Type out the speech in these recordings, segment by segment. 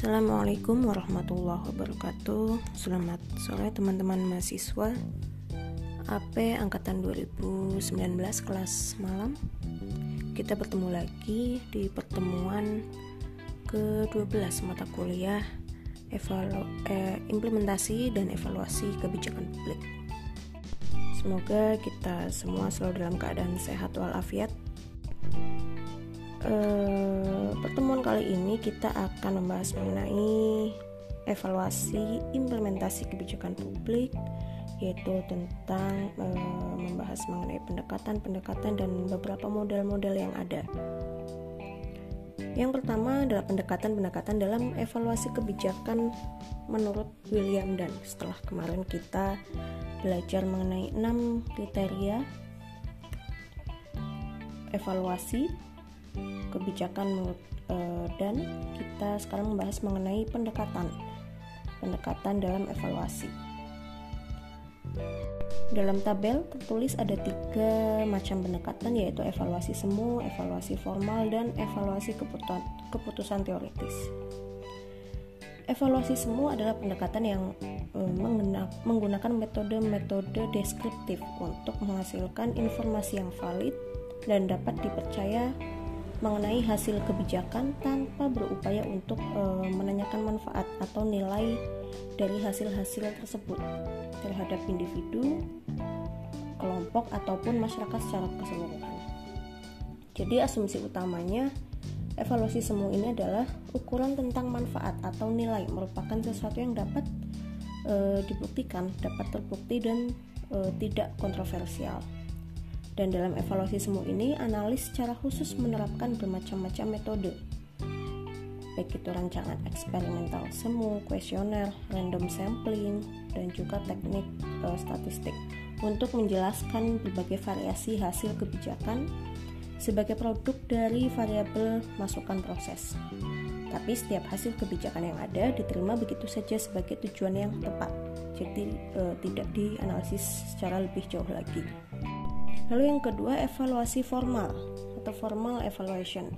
Assalamualaikum warahmatullahi wabarakatuh. Selamat sore teman-teman mahasiswa. AP Angkatan 2019 kelas malam. Kita bertemu lagi di pertemuan ke-12 mata kuliah evalu eh, implementasi dan evaluasi kebijakan publik. Semoga kita semua selalu dalam keadaan sehat walafiat Uh, pertemuan kali ini kita akan membahas mengenai evaluasi implementasi kebijakan publik yaitu tentang uh, membahas mengenai pendekatan-pendekatan dan beberapa model-model yang ada. Yang pertama adalah pendekatan-pendekatan dalam evaluasi kebijakan menurut William dan setelah kemarin kita belajar mengenai enam kriteria evaluasi kebijakan uh, dan kita sekarang membahas mengenai pendekatan pendekatan dalam evaluasi dalam tabel tertulis ada tiga macam pendekatan yaitu evaluasi semu, evaluasi formal, dan evaluasi keputusan, keputusan teoritis. Evaluasi semu adalah pendekatan yang e, menggunakan metode-metode deskriptif untuk menghasilkan informasi yang valid dan dapat dipercaya mengenai hasil kebijakan tanpa berupaya untuk e, menanyakan manfaat atau nilai dari hasil-hasil tersebut terhadap individu, kelompok ataupun masyarakat secara keseluruhan. Jadi asumsi utamanya evaluasi semu ini adalah ukuran tentang manfaat atau nilai merupakan sesuatu yang dapat e, dibuktikan, dapat terbukti dan e, tidak kontroversial. Dan dalam evaluasi semu ini, analis secara khusus menerapkan bermacam-macam metode, baik itu rancangan eksperimental semu, kuesioner, random sampling, dan juga teknik e, statistik untuk menjelaskan berbagai variasi hasil kebijakan sebagai produk dari variabel masukan proses. Tapi setiap hasil kebijakan yang ada diterima begitu saja sebagai tujuan yang tepat, jadi e, tidak dianalisis secara lebih jauh lagi. Lalu yang kedua, evaluasi formal atau formal evaluation.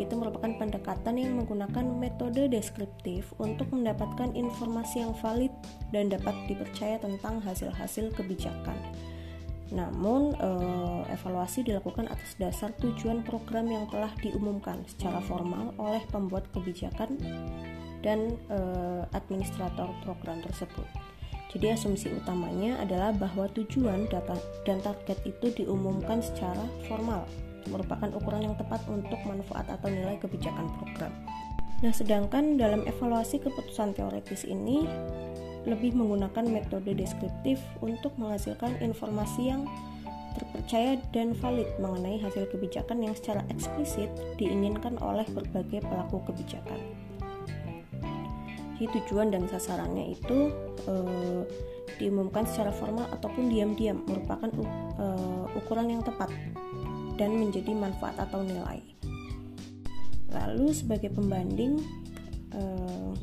Itu merupakan pendekatan yang menggunakan metode deskriptif untuk mendapatkan informasi yang valid dan dapat dipercaya tentang hasil-hasil kebijakan. Namun, eh, evaluasi dilakukan atas dasar tujuan program yang telah diumumkan secara formal oleh pembuat kebijakan dan eh, administrator program tersebut. Jadi asumsi utamanya adalah bahwa tujuan dan target itu diumumkan secara formal, merupakan ukuran yang tepat untuk manfaat atau nilai kebijakan program. Nah, sedangkan dalam evaluasi keputusan teoritis ini lebih menggunakan metode deskriptif untuk menghasilkan informasi yang terpercaya dan valid mengenai hasil kebijakan yang secara eksplisit diinginkan oleh berbagai pelaku kebijakan. Jadi tujuan dan sasarannya itu uh, diumumkan secara formal ataupun diam-diam merupakan uh, ukuran yang tepat dan menjadi manfaat atau nilai. Lalu sebagai pembanding uh,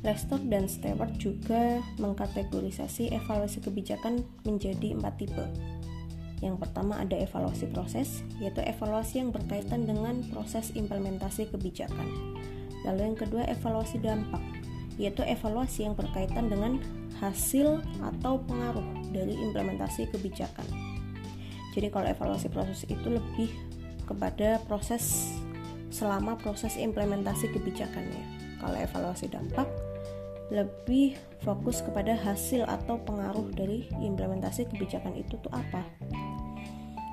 Lester dan Stewart juga mengkategorisasi evaluasi kebijakan menjadi empat tipe. Yang pertama ada evaluasi proses, yaitu evaluasi yang berkaitan dengan proses implementasi kebijakan. Lalu yang kedua evaluasi dampak, yaitu evaluasi yang berkaitan dengan hasil atau pengaruh dari implementasi kebijakan. Jadi kalau evaluasi proses itu lebih kepada proses selama proses implementasi kebijakannya. Kalau evaluasi dampak lebih fokus kepada hasil atau pengaruh dari implementasi kebijakan itu tuh apa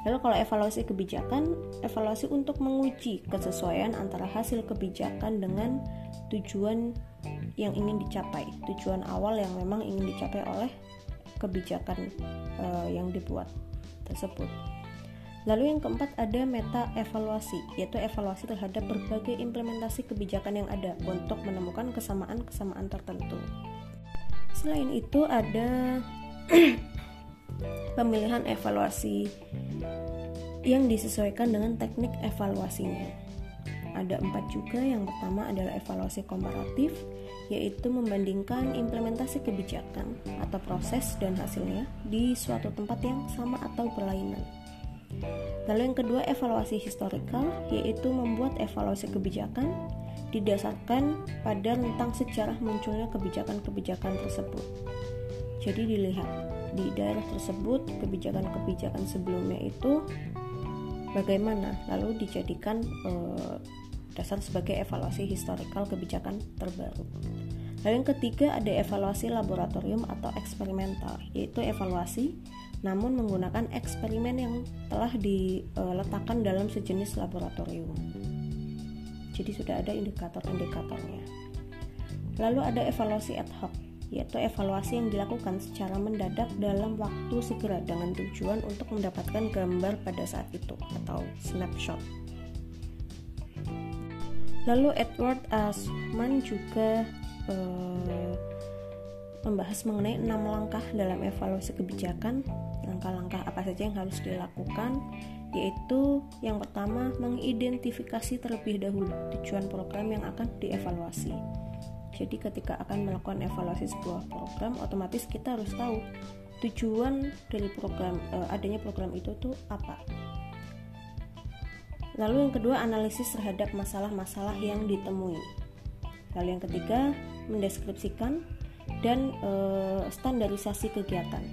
Lalu kalau evaluasi kebijakan, evaluasi untuk menguji kesesuaian antara hasil kebijakan dengan tujuan yang ingin dicapai, tujuan awal yang memang ingin dicapai oleh kebijakan uh, yang dibuat tersebut. Lalu yang keempat ada meta evaluasi, yaitu evaluasi terhadap berbagai implementasi kebijakan yang ada untuk menemukan kesamaan-kesamaan tertentu. Selain itu ada pemilihan evaluasi yang disesuaikan dengan teknik evaluasinya. Ada empat juga, yang pertama adalah evaluasi komparatif, yaitu membandingkan implementasi kebijakan atau proses dan hasilnya di suatu tempat yang sama atau berlainan. Lalu yang kedua evaluasi historical, yaitu membuat evaluasi kebijakan didasarkan pada rentang sejarah munculnya kebijakan-kebijakan tersebut. Jadi dilihat di daerah tersebut kebijakan-kebijakan sebelumnya itu bagaimana, lalu dijadikan eh, dasar sebagai evaluasi historikal kebijakan terbaru. Lalu yang ketiga ada evaluasi laboratorium atau eksperimental, yaitu evaluasi namun menggunakan eksperimen yang telah diletakkan dalam sejenis laboratorium. Jadi sudah ada indikator-indikatornya. Lalu ada evaluasi ad hoc, yaitu evaluasi yang dilakukan secara mendadak dalam waktu segera dengan tujuan untuk mendapatkan gambar pada saat itu atau snapshot. Lalu Edward Asman juga eh, membahas mengenai enam langkah dalam evaluasi kebijakan langkah-langkah apa saja yang harus dilakukan yaitu yang pertama mengidentifikasi terlebih dahulu tujuan program yang akan dievaluasi jadi ketika akan melakukan evaluasi sebuah program otomatis kita harus tahu tujuan dari program eh, adanya program itu tuh apa lalu yang kedua analisis terhadap masalah-masalah yang ditemui lalu yang ketiga mendeskripsikan dan e, standarisasi kegiatan.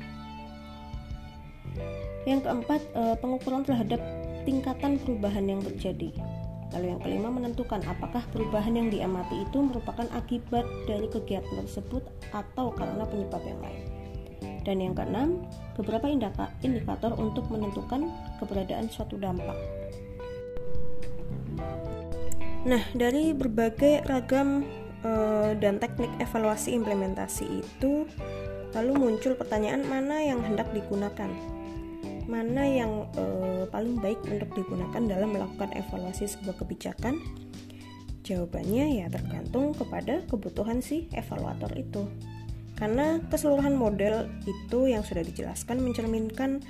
Yang keempat, e, pengukuran terhadap tingkatan perubahan yang terjadi. Lalu yang kelima menentukan apakah perubahan yang diamati itu merupakan akibat dari kegiatan tersebut atau karena penyebab yang lain. Dan yang keenam, beberapa indikator untuk menentukan keberadaan suatu dampak. Nah, dari berbagai ragam Eh, dan teknik evaluasi implementasi itu lalu muncul pertanyaan mana yang hendak digunakan mana yang uh, paling baik untuk digunakan dalam melakukan evaluasi sebuah kebijakan? Jawabannya ya tergantung kepada kebutuhan si evaluator itu. Karena keseluruhan model itu yang sudah dijelaskan mencerminkan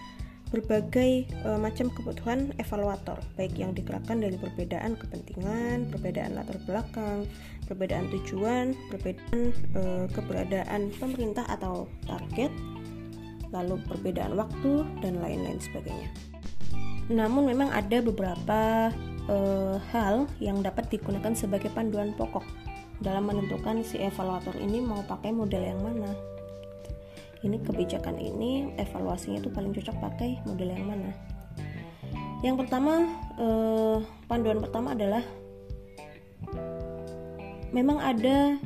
berbagai e, macam kebutuhan evaluator, baik yang digerakkan dari perbedaan kepentingan, perbedaan latar belakang, perbedaan tujuan, perbedaan e, keberadaan pemerintah atau target, lalu perbedaan waktu dan lain-lain sebagainya. Namun memang ada beberapa e, hal yang dapat digunakan sebagai panduan pokok dalam menentukan si evaluator ini mau pakai model yang mana ini kebijakan ini evaluasinya itu paling cocok pakai model yang mana yang pertama eh, panduan pertama adalah memang ada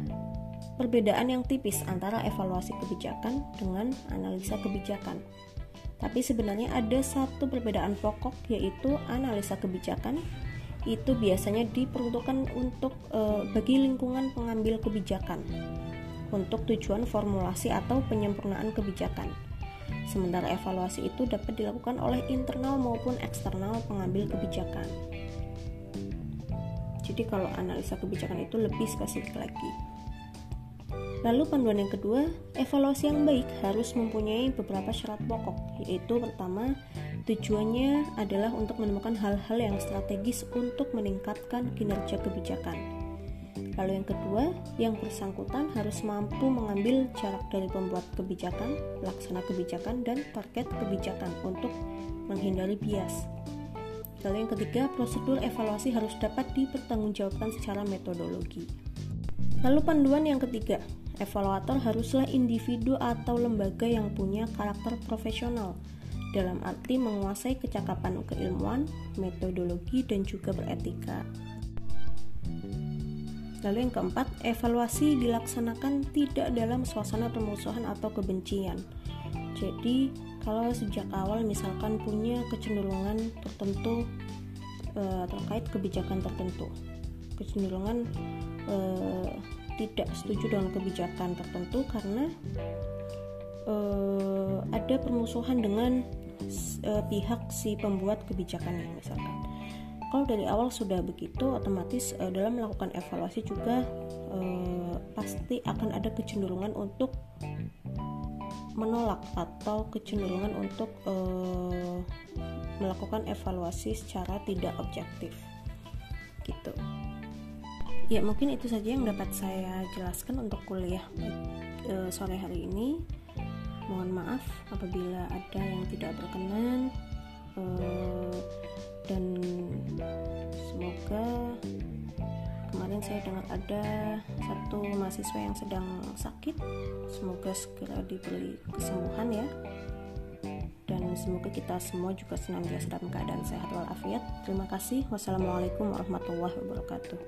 perbedaan yang tipis antara evaluasi kebijakan dengan analisa kebijakan tapi sebenarnya ada satu perbedaan pokok yaitu analisa kebijakan itu biasanya diperuntukkan untuk e, bagi lingkungan pengambil kebijakan untuk tujuan formulasi atau penyempurnaan kebijakan. Sementara evaluasi itu dapat dilakukan oleh internal maupun eksternal pengambil kebijakan. Jadi kalau analisa kebijakan itu lebih spesifik lagi. Lalu panduan yang kedua, evaluasi yang baik harus mempunyai beberapa syarat pokok, yaitu pertama, tujuannya adalah untuk menemukan hal-hal yang strategis untuk meningkatkan kinerja kebijakan. Lalu yang kedua, yang bersangkutan harus mampu mengambil jarak dari pembuat kebijakan, pelaksana kebijakan, dan target kebijakan untuk menghindari bias. Lalu yang ketiga, prosedur evaluasi harus dapat dipertanggungjawabkan secara metodologi. Lalu panduan yang ketiga, evaluator haruslah individu atau lembaga yang punya karakter profesional, dalam arti menguasai kecakapan keilmuan, metodologi, dan juga beretika. Lalu yang keempat, evaluasi dilaksanakan tidak dalam suasana permusuhan atau kebencian. Jadi, kalau sejak awal misalkan punya kecenderungan tertentu e, terkait kebijakan tertentu, kecenderungan e, tidak setuju dengan kebijakan tertentu karena e, ada permusuhan dengan e, pihak si pembuat kebijakannya misalkan. Kalau dari awal sudah begitu otomatis uh, dalam melakukan evaluasi juga pasti akan ada kecenderungan untuk menolak atau kecenderungan untuk melakukan evaluasi secara tidak objektif. Gitu ya mungkin itu saja yang dapat saya jelaskan untuk kuliah uh, sore hari ini. Mohon maaf apabila ada yang tidak berkenan uh, dan semoga kemarin saya dengar ada satu mahasiswa yang sedang sakit. Semoga segera diberi kesembuhan ya semoga kita semua juga senantiasa dalam keadaan sehat walafiat. Terima kasih. Wassalamualaikum warahmatullahi wabarakatuh